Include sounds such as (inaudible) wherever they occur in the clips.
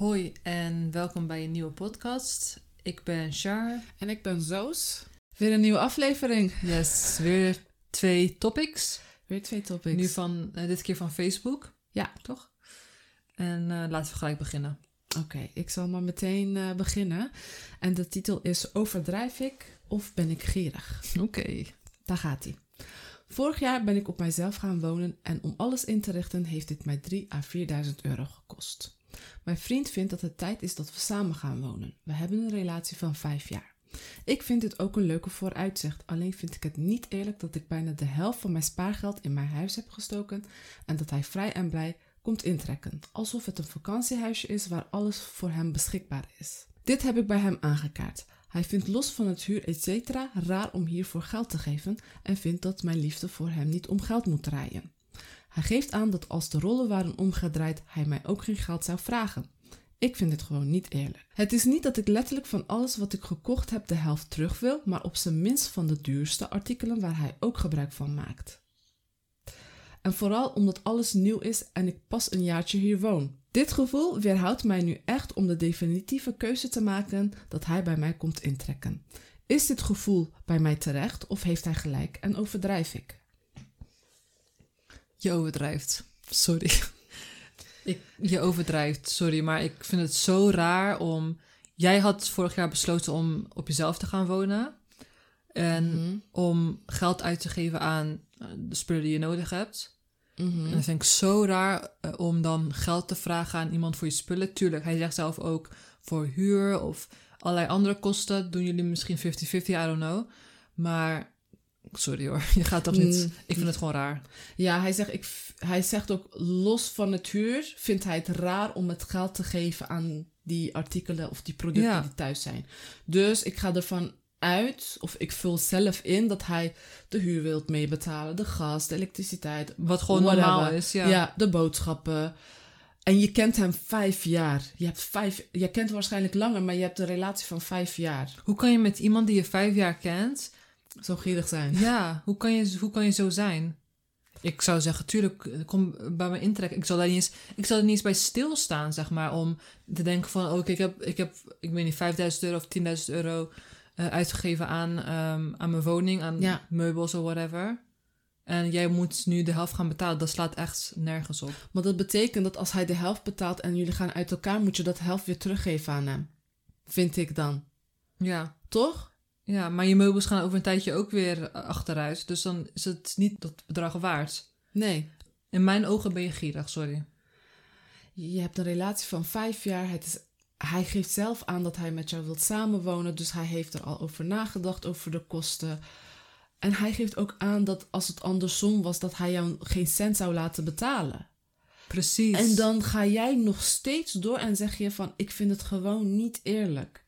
Hoi en welkom bij een nieuwe podcast. Ik ben Char. En ik ben Zoos. Weer een nieuwe aflevering. Yes, weer twee topics. Weer twee topics. Nu van, eh, dit keer van Facebook. Ja. Toch? En eh, laten we gelijk beginnen. Oké, ik zal maar meteen eh, beginnen. En de titel is Overdrijf ik of ben ik gierig? (laughs) Oké. Daar gaat hij. Vorig jaar ben ik op mijzelf gaan wonen en om alles in te richten heeft dit mij 3 à 4.000 euro gekost. Mijn vriend vindt dat het tijd is dat we samen gaan wonen. We hebben een relatie van 5 jaar. Ik vind dit ook een leuke vooruitzicht, alleen vind ik het niet eerlijk dat ik bijna de helft van mijn spaargeld in mijn huis heb gestoken en dat hij vrij en blij komt intrekken, alsof het een vakantiehuisje is waar alles voor hem beschikbaar is. Dit heb ik bij hem aangekaart. Hij vindt los van het huur etc. raar om hiervoor geld te geven en vindt dat mijn liefde voor hem niet om geld moet draaien. Hij geeft aan dat als de rollen waren omgedraaid, hij mij ook geen geld zou vragen. Ik vind dit gewoon niet eerlijk. Het is niet dat ik letterlijk van alles wat ik gekocht heb de helft terug wil, maar op zijn minst van de duurste artikelen waar hij ook gebruik van maakt. En vooral omdat alles nieuw is en ik pas een jaartje hier woon. Dit gevoel weerhoudt mij nu echt om de definitieve keuze te maken dat hij bij mij komt intrekken. Is dit gevoel bij mij terecht of heeft hij gelijk en overdrijf ik? Je overdrijft. Sorry. (laughs) Ik, je overdrijft, sorry, maar ik vind het zo raar om. Jij had vorig jaar besloten om op jezelf te gaan wonen. En Mhm. om geld uit te geven aan eh, de spullen die je nodig hebt. Mhm. En dat vind ik zo raar eh, om dan geld te vragen aan iemand voor je spullen. Tuurlijk, hij zegt zelf ook voor huur of allerlei andere kosten. Doen jullie misschien 50-50, I don't know. Maar, sorry hoor, (laughs) je gaat toch niet... Mm. Ik vind het gewoon raar. Ja, hij zegt, ik, hij zegt ook los van het huur vindt hij het raar om het geld te geven aan die artikelen of die producten Ja. die thuis zijn. Dus ik ga ervan uit, of ik vul zelf in, dat hij de huur wilt meebetalen, de gas, de elektriciteit. Wat gewoon whatever. normaal is, ja. Ja. de boodschappen. En je kent hem vijf jaar. Je, hebt vijf, je kent hem waarschijnlijk langer, maar je hebt een relatie van vijf jaar. Hoe kan je met iemand die je vijf jaar kent... Zo gierig zijn. Ja, hoe kan je, hoe kan je zo zijn? Ik zou zeggen, tuurlijk, eh, kom bij me intrekken. Ik zal daar niet eens, ik zal er niet eens bij stilstaan, zeg maar, om te denken van, oké, ik, heb, ik heb, ik weet niet, 5000 euro of 10.000 euro eh, uitgegeven aan, ehm, aan mijn woning, aan Ja. meubels of whatever. En jij moet nu de helft gaan betalen. Dat slaat echt nergens op. Maar dat betekent dat als hij de helft betaalt en jullie gaan uit elkaar, moet je dat helft weer teruggeven aan hem. Vind ik dan. Ja. Toch? Ja, maar je meubels gaan over een tijdje ook weer eh, achteruit. Dus dan is het niet dat bedrag waard. Nee. In mijn ogen ben je gierig, sorry. Je hebt een relatie van vijf jaar. Het is, hij geeft zelf aan dat hij met jou wilt samenwonen. Dus hij heeft er al over nagedacht, over de kosten. En hij geeft ook aan dat als het andersom was, dat hij jou geen cent zou laten betalen. Precies. En dan ga jij nog steeds door en zeg je van, ik vind het gewoon niet eerlijk.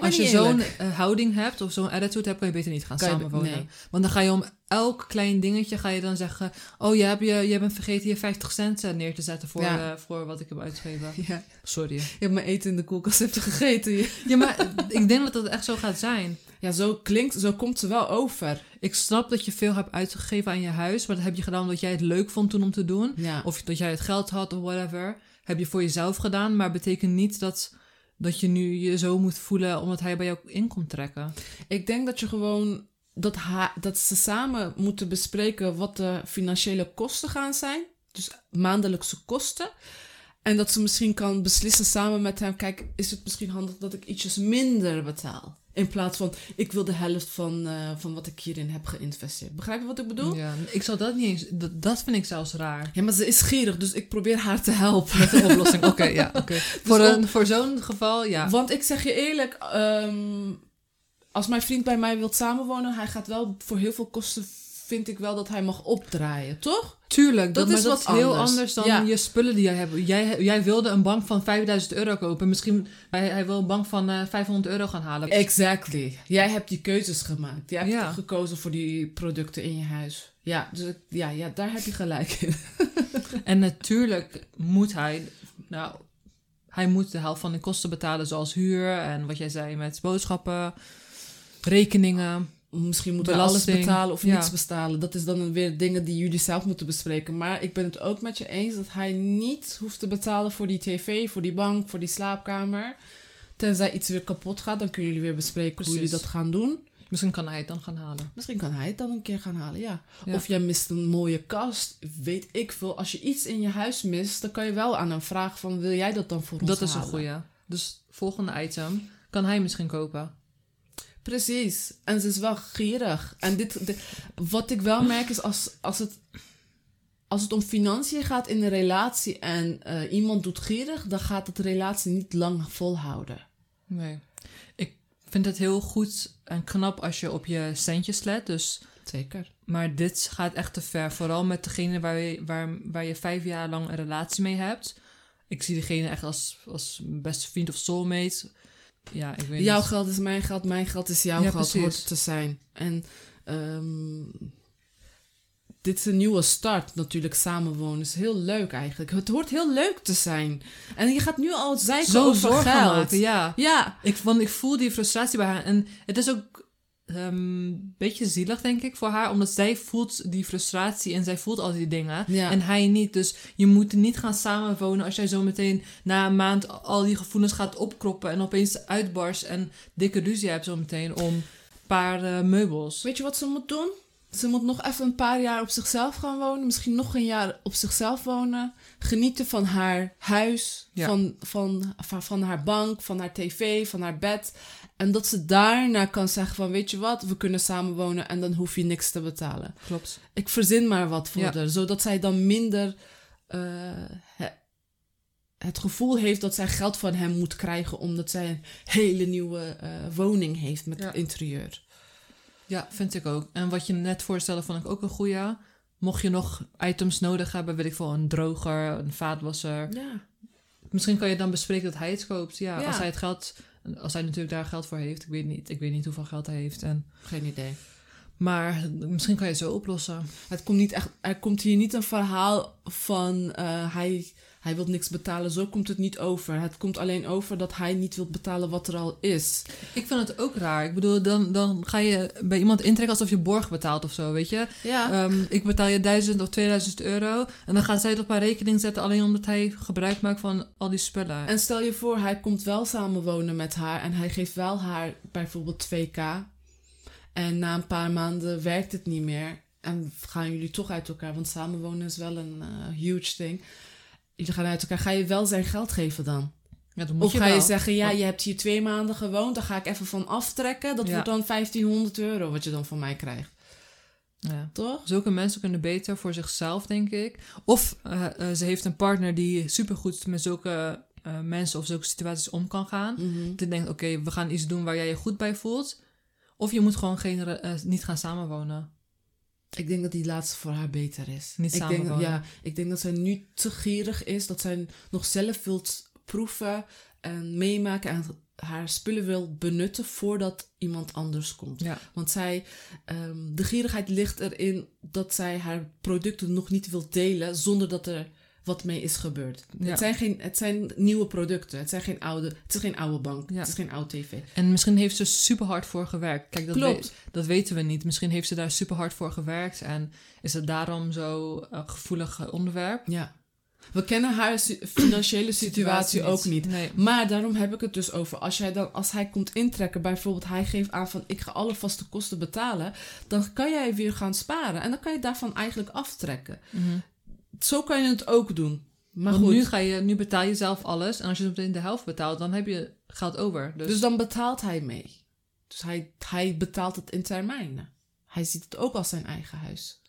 Als je zo'n eh, houding hebt of zo'n attitude hebt, kan je beter niet gaan Kan je be- samenwonen. nee. Want dan ga je om elk klein dingetje ga je dan zeggen... Oh, je, hebt je, je bent vergeten je 50 cent eh, neer te zetten voor, Ja. eh, voor wat ik heb uitgegeven. (laughs) Ja, Sorry. je hebt mijn eten in de koelkast even gegeten. (laughs) Ja, maar ik denk dat dat echt zo gaat zijn. Ja, zo klinkt, zo komt ze wel over. Ik snap dat je veel hebt uitgegeven aan je huis... maar dat heb je gedaan omdat jij het leuk vond toen om te doen. Ja. Of dat jij het geld had of whatever. Heb je voor jezelf gedaan, maar betekent niet dat, dat je nu je zo moet voelen... omdat hij bij jou in komt trekken. Ik denk dat je gewoon dat, dat ze samen moeten bespreken wat de financiële kosten gaan zijn. Dus maandelijkse kosten. En dat ze misschien kan beslissen samen met hem: kijk, is het misschien handig dat ik ietsjes minder betaal? In plaats van ik wil de helft van, eh, van wat ik hierin heb geïnvesteerd. Begrijp je wat ik bedoel? Ja. Ja, ik zal dat niet eens... Dat, dat vind ik zelfs raar. maar ze is gierig, dus ik probeer haar te helpen. Met een oplossing. Oké, ja. oké. (laughs) voor, om- een, voor zo'n geval, ja. Want ik zeg je eerlijk, ehm, als mijn vriend bij mij wilt samenwonen, hij gaat wel voor heel veel kosten, vind ik wel dat hij mag opdraaien, toch? Tuurlijk, dat, is dat wat is heel anders. anders dan Ja. je spullen die jij hebt. Jij, jij wilde een bank van 5000 euro kopen. Misschien hij, hij wil een bank van eh 500 euro gaan halen. Exactly. Jij hebt die keuzes gemaakt. Jij hebt Ja. gekozen voor die producten in je huis. Ja, dus ja, ja, daar heb je gelijk in. (laughs) En natuurlijk moet hij... Nou, hij moet de helft van de kosten betalen zoals huur en wat jij zei met boodschappen, rekeningen. Misschien moeten Belasting, alles betalen of ja. niets betalen. Dat is dan weer dingen die jullie zelf moeten bespreken. Maar ik ben het ook met je eens dat hij niet hoeft te betalen voor die tv, voor die bank, voor die slaapkamer. Tenzij iets weer kapot gaat, dan kunnen jullie weer bespreken hoe jullie dat gaan doen. Misschien kan hij het dan gaan halen. Misschien kan hij het dan een keer gaan halen, ja. Ja. Of jij mist een mooie kast, weet ik veel. Als je iets in je huis mist, dan kan je wel aan hem vragen van... wil jij dat dan voor ons Dat is een goeie. Dus volgende item kan hij misschien kopen. Precies. En ze is wel gierig. En dit, dit- wat ik wel merk is als, als, het, als het om financiën gaat in een relatie en eh, iemand doet gierig, dan gaat het relatie niet lang volhouden. Nee. Ik vind het heel goed en knap als je op je centjes let. Dus, Zeker. maar dit gaat echt te ver. Vooral met degene waar je, waar, waar je vijf jaar lang een relatie mee hebt. Ik zie diegene echt als, als beste vriend of soulmate. Ja, ik weet Jouw niet. geld is mijn geld, mijn geld is jouw Ja, geld, precies. hoort te zijn. En ehm, dit is een nieuwe start natuurlijk, samenwonen. is heel leuk eigenlijk. Het hoort heel leuk te zijn. En je gaat nu al zeiken Zo over geld. maken, ja. Ja, Ik, want ik voel die frustratie bij haar. En het is ook een beetje zielig, denk ik, voor haar. Omdat zij voelt die frustratie en zij voelt al die dingen. Ja. En hij niet. Dus je moet niet gaan samenwonen als jij zo meteen na een maand al die gevoelens gaat opkroppen. En opeens uitbarst en dikke ruzie hebt zo meteen om een paar meubels. Weet je wat ze moet doen? Ze moet nog even een paar jaar op zichzelf gaan wonen. Misschien nog een jaar op zichzelf wonen. Genieten van haar huis, Ja. van, van, van, van haar bank, van haar tv, van haar bed. En dat ze daarna kan zeggen van, weet je wat, we kunnen samen wonen en dan hoef je niks te betalen. Klopt. Ik verzin maar wat voor Ja. haar, zodat zij dan minder eh, he- het gevoel heeft dat zij geld van hem moet krijgen omdat zij een hele nieuwe eh, woning heeft met Ja. interieur. Ja, vind ik ook. En wat je net voorstelde, vond ik ook een goeie. Mocht je nog items nodig hebben, weet ik veel, een droger, een vaatwasser. Ja. Misschien kan je dan bespreken dat hij het koopt. Ja, Ja. als hij het geld, als hij natuurlijk daar geld voor heeft. Ik weet niet, ik weet niet hoeveel geld hij heeft. En, Geen idee. maar misschien kan je het zo oplossen. Het komt niet echt, er komt hier niet een verhaal van eh, hij, hij wil niks betalen. Zo komt het niet over. Het komt alleen over dat hij niet wil betalen wat er al is. Ik vind het ook raar. Ik bedoel, dan, dan ga je bij iemand intrekken alsof je borg betaalt of zo, weet je. Ja. Ehm, ik betaal je 1000 of 2000 euro. En dan gaat zij het op haar rekening zetten alleen omdat hij gebruik maakt van al die spullen. En stel je voor, hij komt wel samenwonen met haar en hij geeft wel haar bijvoorbeeld 2k. En na een paar maanden werkt het niet meer. En gaan jullie toch uit elkaar, want samenwonen is wel een eh, huge thing. Jullie gaan uit elkaar. Ga je wel zijn geld geven dan? ja, dan moet Of je ga je zeggen, ja, je hebt hier twee maanden gewoond, daar ga ik even van aftrekken. Dat Ja. wordt dan 1500 euro wat je dan van mij krijgt. Ja. Toch? Zulke mensen kunnen beter voor zichzelf, denk ik. Of eh, eh, ze heeft een partner die supergoed met zulke eh, mensen of zulke situaties om kan gaan. Dat je denkt, oké, we gaan iets doen waar jij je goed bij voelt. Of je moet gewoon geen, niet gaan samenwonen. Ik denk dat die laatste voor haar beter is. Niet ik denk, ja, ik denk dat zij nu te gierig is, dat zij nog zelf wilt proeven en meemaken en haar spullen wil benutten voordat iemand anders komt. Ja, Want zij, ehm, de gierigheid ligt erin dat zij haar producten nog niet wil delen zonder dat er wat mee is gebeurd. Ja. Het, zijn geen, het zijn nieuwe producten. Het, zijn geen oude, het is geen oude bank. Ja. Het is geen oude tv. en misschien heeft ze super hard voor gewerkt. Kijk, dat, Klopt. we- dat weten we niet. Misschien heeft ze daar super hard voor gewerkt en is het daarom zo eh, gevoelig eh, onderwerp. Ja. We kennen haar financiële situatie ook niet. Nee. Maar daarom heb ik het dus over. Als, jij dan, als hij komt intrekken, bijvoorbeeld hij geeft aan van ik ga alle vaste kosten betalen, dan kan jij weer gaan sparen. En dan kan je daarvan eigenlijk aftrekken. Mhm. Zo kan je het ook doen. Maar Want goed, nu, ga je, nu betaal je zelf alles. En als je meteen de helft betaalt, dan heb je geld over. Dus, dus dan betaalt hij mee. Dus hij, hij betaalt het in termijnen. Hij ziet het ook als zijn eigen huis.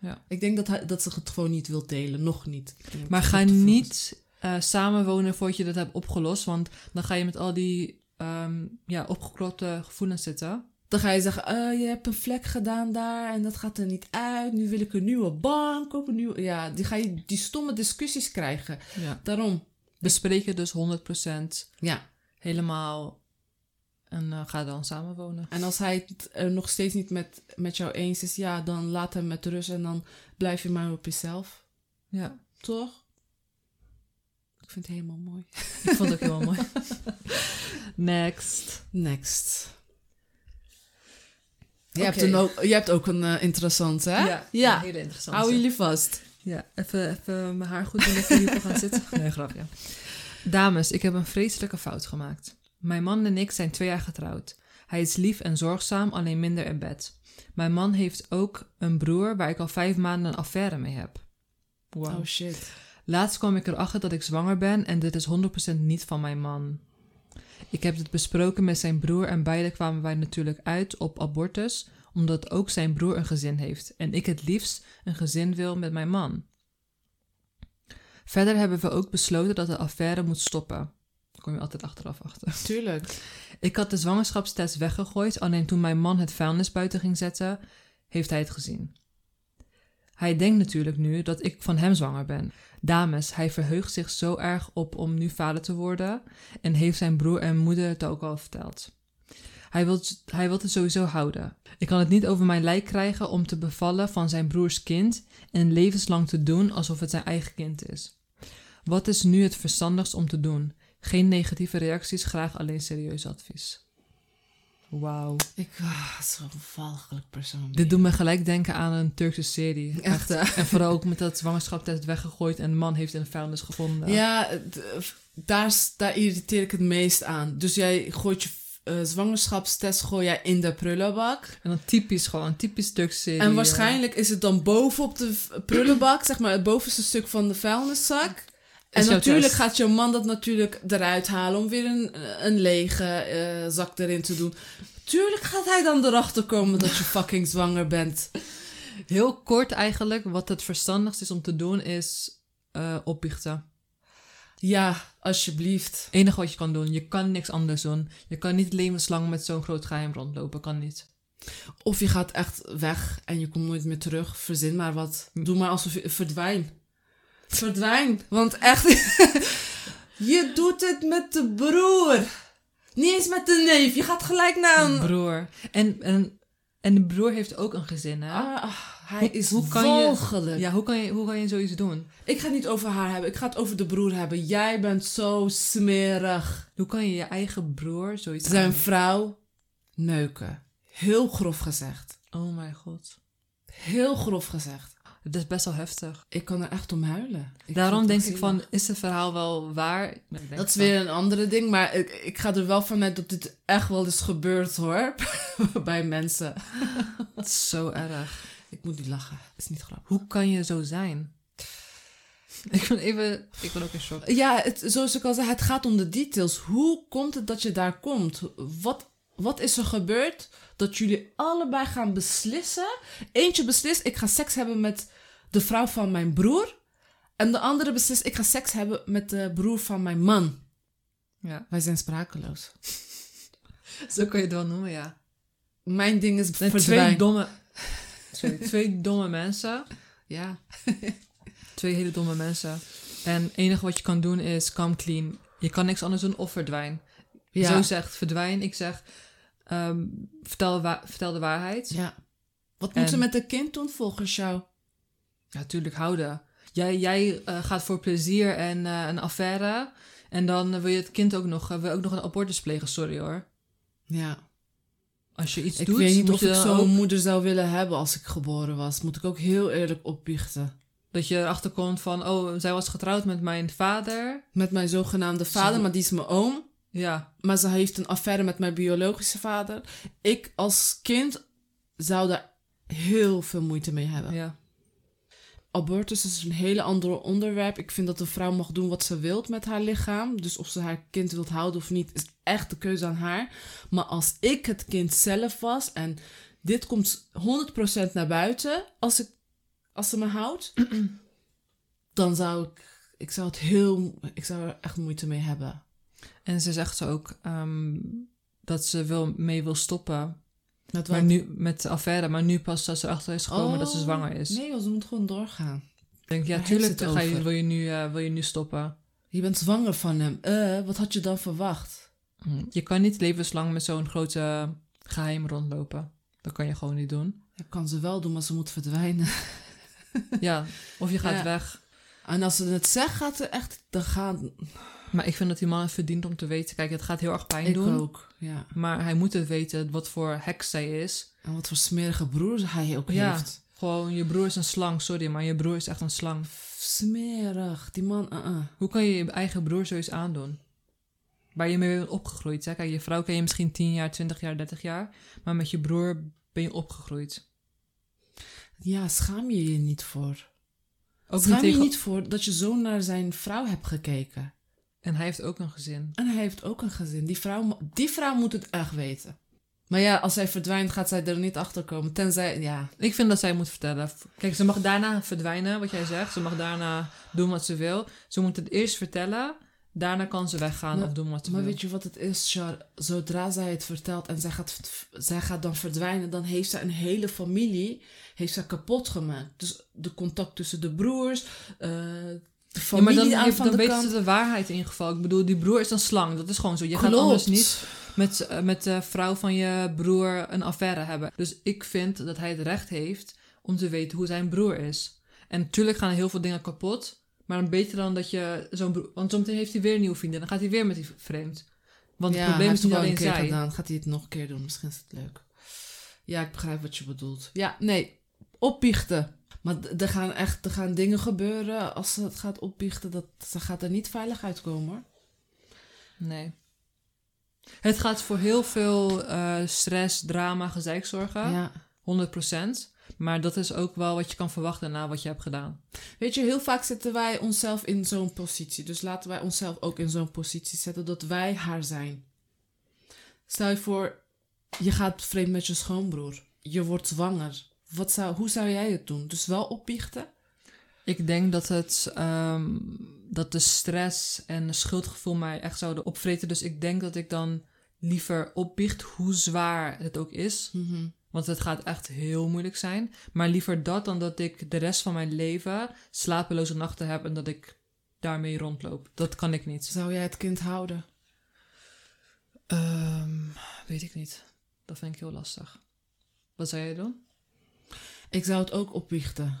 Ja. Ik denk dat, hij, dat ze het gewoon niet wil delen. Nog niet. Maar het ga niet eh, samenwonen voordat je dat hebt opgelost. Want dan ga je met al die ehm ja, opgekropte gevoelens zitten. Dan ga je zeggen, eh, je hebt een vlek gedaan daar en dat gaat er niet uit. Nu wil ik een nieuwe bank kopen. Een nieuwe... Ja, die ga je die stomme discussies krijgen. Ja. Daarom. Bespreken dus 100% Ja. helemaal. En eh, ga dan samenwonen. En als hij het er nog steeds niet met, met jou eens is, ja, dan laat hem met rust en dan blijf je maar op jezelf. Ja, Toch? Ik vind het helemaal mooi. ik vond het ook heel mooi. (laughs) Next. Next. Je, hebt, een ook, je hebt ook een eh, interessante, hè? Ja, Ja. een hele interessante. Hou jullie vast. Ja, even, even mijn haar goed doen of jullie gaan (laughs) zitten. Nee, grapje. Dames, ik heb een vreselijke fout gemaakt. Mijn man en ik zijn twee jaar getrouwd. Hij is lief en zorgzaam, alleen minder in bed. Mijn man heeft ook een broer waar ik al vijf maanden een affaire mee heb. Wow. Oh shit. Laatst kwam ik erachter dat ik zwanger ben en dit is 100% niet van mijn man. Ik heb dit besproken met zijn broer en beide kwamen wij natuurlijk uit op abortus, omdat ook zijn broer een gezin heeft en ik het liefst een gezin wil met mijn man. Verder hebben we ook besloten dat de affaire moet stoppen. Daar kom je altijd achteraf achter. Tuurlijk. Ik had de zwangerschapstest weggegooid, alleen toen mijn man het vuilnis buiten ging zetten, heeft hij het gezien. Hij denkt natuurlijk nu dat ik van hem zwanger ben. Dames, hij verheugt zich zo erg op om nu vader te worden en heeft zijn broer en moeder het ook al verteld. Hij wil, hij wil het sowieso houden. Ik kan het niet over mijn lijk krijgen om te bevallen van zijn broers kind en levenslang te doen alsof het zijn eigen kind is. Wat is nu het verstandigst om te doen? Geen negatieve reacties, graag alleen serieus advies. Wauw. Ik, ah, zo'n valgelijk persoon. Dit doet me gelijk denken aan een Turkse serie. Echt, hè? En vooral ook met dat zwangerschapstest weggegooid en de man heeft in de vuilnis gevonden. Ja, d- daar, daar irriteer ik het meest aan. Dus jij gooit je eh, zwangerschapstest gooi jij in de prullenbak. En dan typisch gewoon, typisch Turkse serie. En waarschijnlijk is het dan bovenop de prullenbak, zeg maar het bovenste stuk van de vuilniszak. En natuurlijk gaat je man dat natuurlijk eruit halen om weer een, een lege eh, zak erin te doen. Tuurlijk gaat hij dan erachter komen dat je (laughs) fucking zwanger bent. Heel kort eigenlijk, wat het verstandigst is om te doen, is eh opbiechten. Ja, alsjeblieft. enige wat je kan doen. Je kan niks anders doen. Je kan niet levenslang met zo'n groot geheim rondlopen. Kan niet. Of je gaat echt weg en je komt nooit meer terug. Verzin maar wat. Doe maar alsof je verdwijn. Verdwijn. Want echt, (laughs) je doet het met de broer. Niet eens met de neef. Je gaat gelijk naar een... Broer. En, en, en de broer heeft ook een gezin, hè? Ah, hij Hoe- is hoe kan je- walgelijk. Ja, hoe kan, je, hoe kan je zoiets doen? Ik ga het niet over haar hebben. Ik ga het over de broer hebben. Jij bent zo smerig. Hoe kan je je eigen broer zoiets Zijn vrouw neuken. Heel grof gezegd. Oh mijn god. Heel grof gezegd. Dat is best wel heftig. Ik kan er echt om huilen. Ik Daarom denk het ik van, is het verhaal wel waar? Dat is weer een andere ding, maar ik, ik ga er wel vanuit dat dit echt wel eens gebeurt hoor. (laughs) Bij mensen. (laughs) Het is zo erg. Ik moet niet lachen. is niet grappig. Hoe kan je zo zijn? Ik ben even... Ik ben ook in shock. Ja, het, zoals ik al zei, het gaat om de details. Hoe komt het dat je daar komt? Wat, wat is er gebeurd dat jullie allebei gaan beslissen? Eentje beslist, ik ga seks hebben met de vrouw van mijn broer. En de andere beslist, ik ga seks hebben met de broer van mijn man. Ja. Wij zijn sprakeloos. (laughs) Zo kun je het wel noemen, ja. Mijn ding is Het zijn verdwijn. twee domme... Sorry, twee domme mensen. Ja. Twee hele domme mensen. En het enige wat je kan doen is come clean. Je kan niks anders doen of verdwijn. Ja. Zo zegt verdwijn. Ik zeg ehm, vertel, wa- vertel de waarheid. ja. Wat En- moet ze met een kind doen volgens jou? Ja, tuurlijk houden. Jij, jij eh, gaat voor plezier en eh, een affaire. En dan eh, wil je het kind ook nog, wil ook nog een abortus plegen. Sorry hoor. Ja. Als je iets Ik doet, weet niet of ik zo'n ook- moeder zou willen hebben als ik geboren was. Moet ik ook heel eerlijk opbiechten. dat je erachter komt van, oh, zij was getrouwd met mijn vader. Met mijn zogenaamde vader, Zo. maar die is mijn oom. Ja, Maar ze heeft een affaire met mijn biologische vader. Ik als kind zou daar heel veel moeite mee hebben. ja. Abortus is een hele ander onderwerp. Ik vind dat een vrouw mag doen wat ze wilt met haar lichaam. Dus of ze haar kind wilt houden of niet, is echt de keuze aan haar. Maar als ik het kind zelf was en dit komt 100% naar buiten, als, ik, als ze me houdt, (clears throat) dan zou ik, ik zou het heel, ik zou er echt moeite mee hebben. En ze zegt ook ehm, dat ze wil, mee wil stoppen Met maar wat? nu, met de affaire. Maar nu pas dat ze erachter is gekomen dat ze Oh, zwanger is. Nee, ze moet gewoon doorgaan. Ik denk, ja, Daar tuurlijk ga je, wil, je nu, eh, wil je nu stoppen. Je bent zwanger van hem. Eh, wat had je dan verwacht? Hm. Je kan niet levenslang met zo'n grote geheim rondlopen. Dat kan je gewoon niet doen. Dat kan ze wel doen, maar ze moet verdwijnen. Ja, of je gaat Ja. weg. En als ze het zegt, gaat ze echt... Dan gaan... Maar ik vind dat die man het verdient om te weten. Kijk, het gaat heel erg pijn Ik doen. ook, ja. Maar hij moet het weten wat voor heks zij is. En wat voor smerige broers hij ook Ja. heeft. Gewoon, je broer is een slang, sorry, maar je broer is echt een slang. Smerig. Die man, uh-uh. Hoe kan je je eigen broer zoiets aandoen? Waar je mee bent opgegroeid. Hè? Kijk, je vrouw ken je misschien 10 jaar, 20 jaar, 30 jaar. Maar met je broer ben je opgegroeid. Ja, schaam je je niet voor. Ook schaam niet je niet voor dat je zo naar zijn vrouw hebt gekeken. En hij heeft ook een gezin. En hij heeft ook een gezin. Die vrouw, die vrouw moet het echt weten. Maar ja, als hij verdwijnt, gaat zij er niet achter komen. Tenzij, ja. Ik vind dat zij moet vertellen. Kijk, ze mag daarna verdwijnen, wat jij zegt. Ze mag daarna doen wat ze wil. Ze moet het eerst vertellen. Daarna kan ze weggaan Maar- of doen wat ze Maar wil. weet je wat het is, Char? Zodra zij het vertelt en zij gaat, zij gaat dan verdwijnen, dan heeft zij een hele familie heeft zij kapot gemaakt. Dus de contact tussen de broers, eh, Ja, maar dan, aan dan de weten ze de waarheid in geval. Ik bedoel, die broer is een slang. Dat is gewoon zo. Je gaat anders niet met, eh, met de vrouw van je broer een affaire hebben. Dus ik vind dat hij het recht heeft om te weten hoe zijn broer is. En natuurlijk gaan heel veel dingen kapot. Maar beter dan dat je zo'n broer... Want zometeen heeft hij weer een nieuwe vriendin. Dan gaat hij weer met die vreemd. Want ja, het probleem is niet alleen een keer zij. gedaan. Gaat hij het nog een keer doen? Misschien is het leuk. Ja, ik begrijp wat je bedoelt. Ja, nee, opbiechten. Maar er gaan echt er gaan dingen gebeuren als ze het gaat opbiechten. Dat, ze gaat er niet veilig uitkomen hoor. Nee. Het gaat voor heel veel eh, stress, drama, gezeik zorgen. Ja. 100%. Maar dat is ook wel wat je kan verwachten na wat je hebt gedaan. Weet je, heel vaak zetten wij onszelf in zo'n positie. Dus laten wij onszelf ook in zo'n positie zetten dat wij haar zijn. Stel je voor, je gaat vreemd met je schoonbroer. Je wordt zwanger. Wat zou, hoe zou jij het doen? Dus wel opbiechten? Ik denk dat, het, ehm, dat de stress en schuldgevoel mij echt zouden opvreten. Dus ik denk dat ik dan liever opbiecht, hoe zwaar het ook is. Mhm. Want het gaat echt heel moeilijk zijn. Maar liever dat dan dat ik de rest van mijn leven slapeloze nachten heb en dat ik daarmee rondloop. Dat kan ik niet. Zou jij het kind houden? Ehm, weet ik niet. Dat vind ik heel lastig. Wat zou jij doen? Ik zou het ook opbiechten.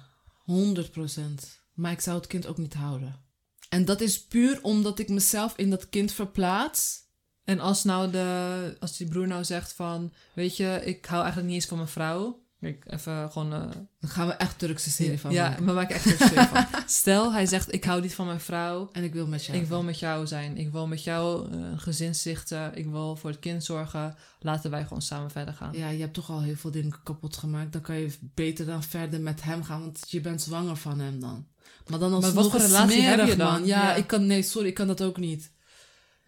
100%. Maar ik zou het kind ook niet houden. En dat is puur omdat ik mezelf in dat kind verplaats. En als nou de, als die broer nou zegt van, weet je, ik hou eigenlijk niet eens van mijn vrouw. Ik even gewoon. eh, Dan gaan we echt Turkse serie van ja, maken. maar maak ik echt een serie van. (laughs) Stel, hij zegt, ik hou niet van mijn vrouw. En ik wil met jou. Ik wil met jou zijn. Ik wil met jou eh, een gezin stichten. Ik wil voor het kind zorgen. Laten wij gewoon samen verder gaan. Ja, je hebt toch al heel veel dingen kapot gemaakt. Dan kan je beter dan verder met hem gaan, want je bent zwanger van hem dan. Maar dan Maar alsnog wat voor relatie heb smerig, je dan? man. Ja, Ja. ik kan, nee, sorry, ik kan dat ook niet.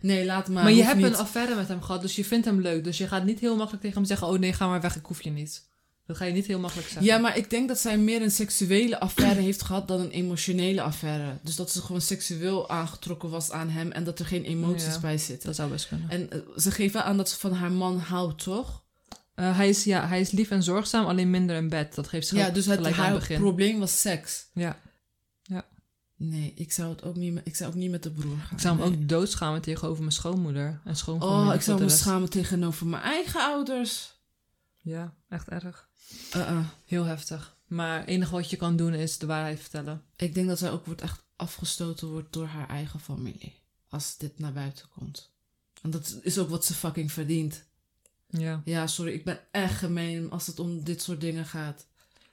Nee, laat maar. Maar, je hebt niet. een affaire met hem gehad, dus je vindt hem leuk. Dus je gaat niet heel makkelijk tegen hem zeggen: Oh nee, ga maar weg, ik hoef je niet. Dat ga je niet heel makkelijk zeggen. Ja, maar ik denk dat zij meer een seksuele affaire heeft gehad dan een emotionele affaire. Dus dat ze gewoon seksueel aangetrokken was aan hem en dat er geen emoties Ja. bij zitten. Dat zou best kunnen. En eh, ze geeft wel aan dat ze van haar man houdt, toch? Eh, hij, is, ja, hij is lief en zorgzaam, alleen minder in bed. Dat geeft ze Ja, dus het, haar begin. probleem was seks. Ja. Nee, ik zou het ook niet met, ik zou ook niet met de broer gaan. Ik zou hem Nee. ook doodschamen tegenover mijn schoonmoeder en schoonfamilie. Oh, ik zou me schamen tegenover mijn eigen ouders. Ja, echt erg. Uh-uh. Heel heftig. Maar het enige wat je kan doen is de waarheid vertellen. Ik denk dat zij ook wordt echt afgestoten wordt door haar eigen familie. Als dit naar buiten komt. En dat is ook wat ze fucking verdient. Ja. Ja, sorry, ik ben echt gemeen als het om dit soort dingen gaat.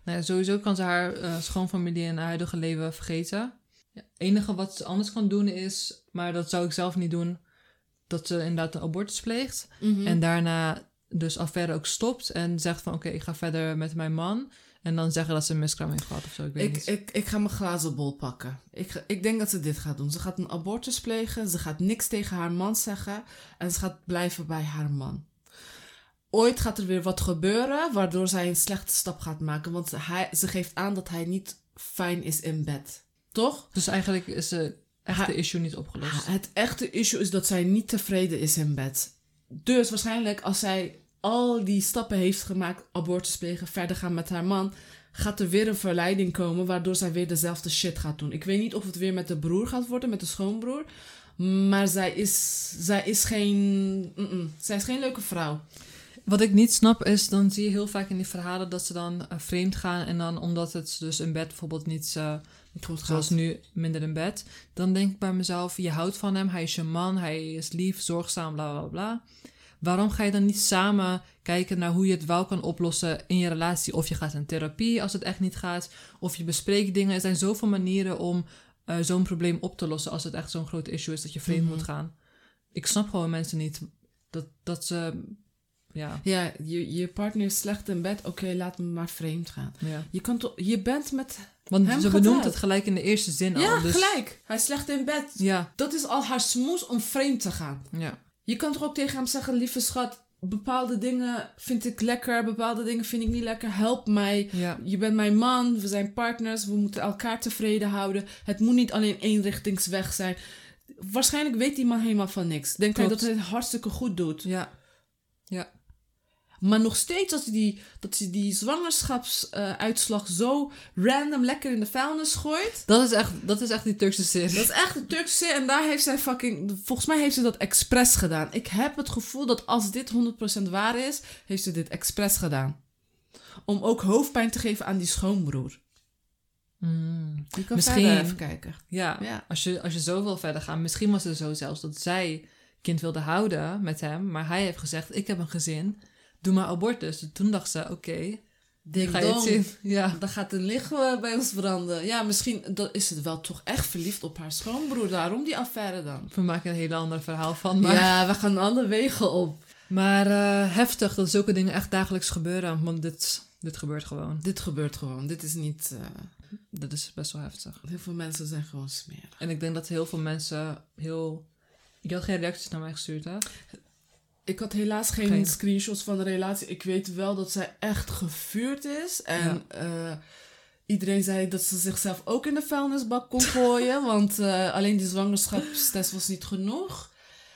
Nou ja, sowieso kan ze haar eh, schoonfamilie en haar huidige leven vergeten. Ja, het enige wat ze anders kan doen is, maar dat zou ik zelf niet doen, dat ze inderdaad een abortus pleegt. Mhm. En daarna dus affaire ook stopt en zegt van oké, ik ga verder met mijn man. En dan zeggen dat ze een miskraam heeft gehad of zo, ik weet Ik, niet. ik, ik ga mijn glazen bol pakken. Ik, ga- ik denk dat ze dit gaat doen. Ze gaat een abortus plegen. Ze gaat niks tegen haar man zeggen. En ze gaat blijven bij haar man. Ooit gaat er weer wat gebeuren waardoor zij een slechte stap gaat maken. Want hij, ze geeft aan dat hij niet fijn is in bed. Toch? Dus eigenlijk is de echte issue niet opgelost. Het echte issue is dat zij niet tevreden is in bed. Dus waarschijnlijk als zij al die stappen heeft gemaakt, abortus plegen, verder gaan met haar man, gaat er weer een verleiding komen waardoor zij weer dezelfde shit gaat doen. Ik weet niet of het weer met de broer gaat worden, met de schoonbroer. Maar zij is, zij is geen, zij is geen leuke vrouw. Wat ik niet snap is, dan zie je heel vaak in die verhalen dat ze dan eh, vreemd gaan. En dan omdat het dus in bed bijvoorbeeld niet, eh, goed gaat. zoals nu, minder in bed. Dan denk ik bij mezelf, je houdt van hem, hij is je man, hij is lief, zorgzaam, bla bla bla. waarom ga je dan niet samen kijken naar hoe je het wel kan oplossen in je relatie? Of je gaat in therapie als het echt niet gaat, of je bespreekt dingen. Er zijn zoveel manieren om eh, zo'n probleem op te lossen als het echt zo'n groot issue is dat je vreemd Mhm. moet gaan. Ik snap gewoon mensen niet dat, dat ze. Ja, Ja, je, je partner is slecht in bed. Oké, laat me maar vreemd gaan. ja. Je, kan je bent met... Want Hem ze benoemt het gelijk in de eerste zin ja, al. Dus, gelijk. Hij is slecht in bed. Ja, Dat is al haar smoes om vreemd te gaan. ja. Je kan toch ook tegen hem zeggen, lieve schat, bepaalde dingen vind ik lekker, bepaalde dingen vind ik niet lekker. Help mij. ja. Je bent mijn man, we zijn partners, we moeten elkaar tevreden houden. Het moet niet alleen eenrichtingsweg zijn. Waarschijnlijk weet die man helemaal van niks. Denkt hij dat hij het hartstikke goed doet. Ja, Maar nog steeds als hij die, dat hij die zwangerschapsuitslag zo random lekker in de vuilnis gooit. dat is echt, dat is echt die Turkse serie. Dat is echt de Turkse serie en daar heeft zij fucking... Volgens mij heeft ze dat expres gedaan. Ik heb het gevoel dat als dit 100% waar is, heeft ze dit expres gedaan. Om ook hoofdpijn te geven aan die schoonbroer. Mm. Je kan Misschien- even kijken. Ja, Ja. Als, je, als je zo wil verder gaan. Misschien was het zo zelfs dat zij kind wilde houden met hem. Maar hij heeft gezegd, ik heb een gezin. Doe maar abortus. Dus toen dacht ze, oké, Ding ga je het dong. zien. Ja. Dan gaat een licht eh, bij ons branden. Ja, misschien dan is het wel toch echt verliefd op haar schoonbroer. Daarom die affaire dan. We maken een heel ander verhaal van. Maar, Ja, we gaan alle wegen op. maar eh, heftig dat zulke dingen echt dagelijks gebeuren. Want dit, dit gebeurt gewoon. Dit gebeurt gewoon. Dit is niet... eh, Dat is best wel heftig. heel veel mensen zijn gewoon smerig. En ik denk dat heel veel mensen heel... Je had geen reacties naar mij gestuurd, hè? Ik had helaas geen, Geen. screenshots van de relatie. Ik weet wel dat zij echt gevuurd is. En eh, iedereen zei dat ze zichzelf ook in de vuilnisbak kon (laughs) gooien. want eh, alleen die zwangerschapstest was niet genoeg.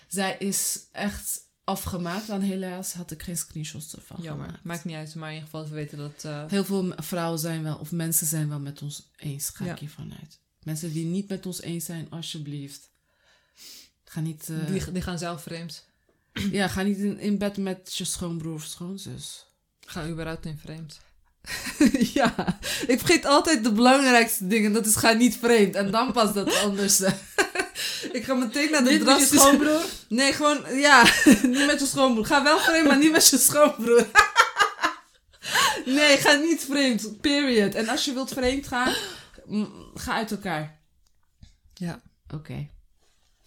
Zij is echt afgemaakt. En helaas had ik geen screenshots ervan Jammer. gemaakt. Maakt niet uit. Maar in ieder geval, we weten dat... eh, Heel veel vrouwen zijn wel, of mensen zijn wel met ons eens, ga Ja. ik hiervan uit. Mensen die niet met ons eens zijn, alsjeblieft. Ga niet, die, die gaan zelf vreemd. Ja, ga niet in, in bed met je schoonbroer of schoonzus. Gaan überhaupt in vreemd. (laughs) ja, ik vergeet altijd de belangrijkste dingen. Dat is ga niet vreemd. En dan pas dat anders. (laughs) ik ga meteen naar de Niet met je schoonbroer? (laughs) Nee, gewoon, ja, niet met je schoonbroer. Ga wel vreemd, maar niet met je schoonbroer. nee, ga niet vreemd. Period. En als je wilt vreemd gaan, ga uit elkaar. Ja. Oké.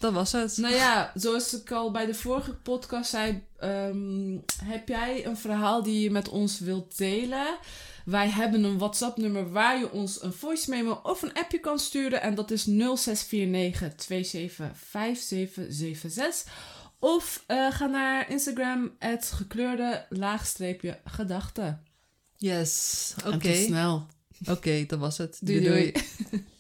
Dat was het. Nou ja, zoals ik al bij de vorige podcast zei, ehm, heb jij een verhaal die je met ons wilt delen? Wij hebben een WhatsApp-nummer waar je ons een voice memo of een appje kan sturen. En dat is 0649 275776. Of eh, ga naar Instagram, het gekleurde laagstreepje gedachten. Yes. Oké. Snel. Oké, dat was het. Doei, doei. doei. (laughs)